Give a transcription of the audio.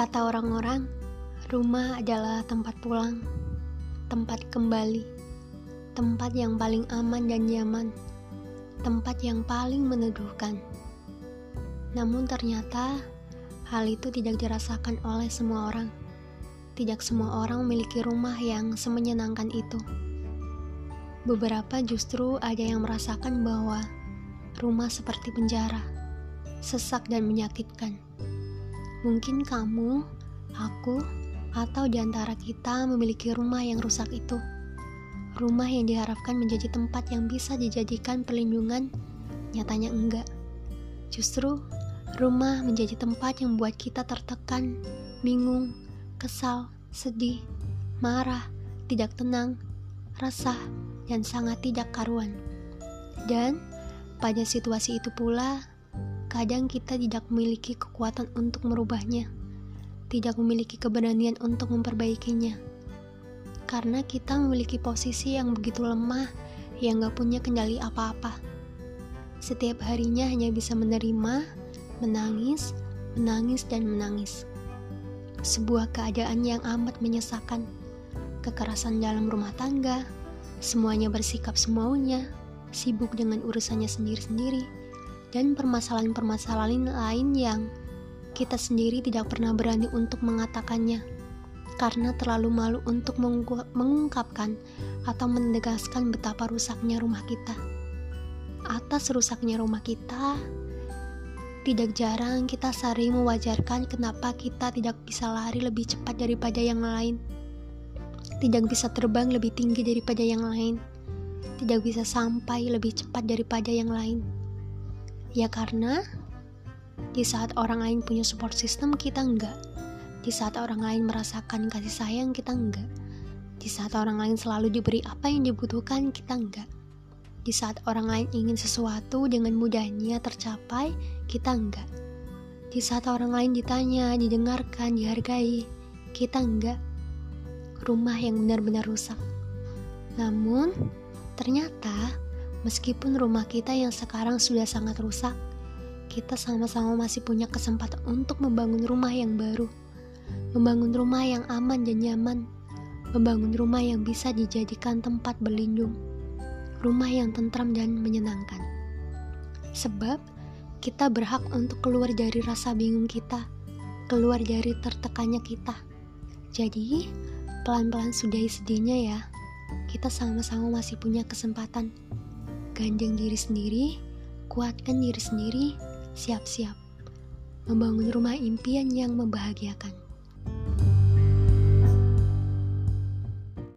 Kata orang-orang, rumah adalah tempat pulang, tempat kembali, tempat yang paling aman dan nyaman, tempat yang paling meneduhkan. Namun ternyata hal itu tidak dirasakan oleh semua orang. Tidak semua orang memiliki rumah yang semenyenangkan itu. Beberapa justru ada yang merasakan bahwa rumah seperti penjara, sesak dan menyakitkan. Mungkin kamu, aku, atau di antara kita memiliki rumah yang rusak itu. Rumah yang diharapkan menjadi tempat yang bisa dijadikan perlindungan, nyatanya enggak. Justru, rumah menjadi tempat yang membuat kita tertekan, bingung, kesal, sedih, marah, tidak tenang, resah, dan sangat tidak karuan. Dan pada situasi itu pula, Kadang kita tidak memiliki kekuatan untuk merubahnya, tidak memiliki keberanian untuk memperbaikinya. Karena kita memiliki posisi yang begitu lemah, yang gak punya kendali apa-apa. Setiap harinya hanya bisa menerima, menangis, menangis, dan menangis. Sebuah keadaan yang amat menyesakan. Kekerasan dalam rumah tangga, semuanya bersikap semaunya, sibuk dengan urusannya sendiri-sendiri dan permasalahan-permasalahan lain yang kita sendiri tidak pernah berani untuk mengatakannya karena terlalu malu untuk mengungkapkan atau menegaskan betapa rusaknya rumah kita. Atas rusaknya rumah kita, tidak jarang kita sering mewajarkan kenapa kita tidak bisa lari lebih cepat daripada yang lain. Tidak bisa terbang lebih tinggi daripada yang lain. Tidak bisa sampai lebih cepat daripada yang lain Ya karena di saat orang lain punya support system kita enggak. Di saat orang lain merasakan kasih sayang kita enggak. Di saat orang lain selalu diberi apa yang dibutuhkan kita enggak. Di saat orang lain ingin sesuatu dengan mudahnya tercapai, kita enggak. Di saat orang lain ditanya, didengarkan, dihargai, kita enggak. Rumah yang benar-benar rusak. Namun, ternyata Meskipun rumah kita yang sekarang sudah sangat rusak, kita sama-sama masih punya kesempatan untuk membangun rumah yang baru, membangun rumah yang aman dan nyaman, membangun rumah yang bisa dijadikan tempat berlindung, rumah yang tentram dan menyenangkan. Sebab kita berhak untuk keluar dari rasa bingung kita, keluar dari tertekannya kita. Jadi, pelan-pelan sudahi sedihnya ya. Kita sama-sama masih punya kesempatan gandeng diri sendiri, kuatkan diri sendiri, siap-siap membangun rumah impian yang membahagiakan.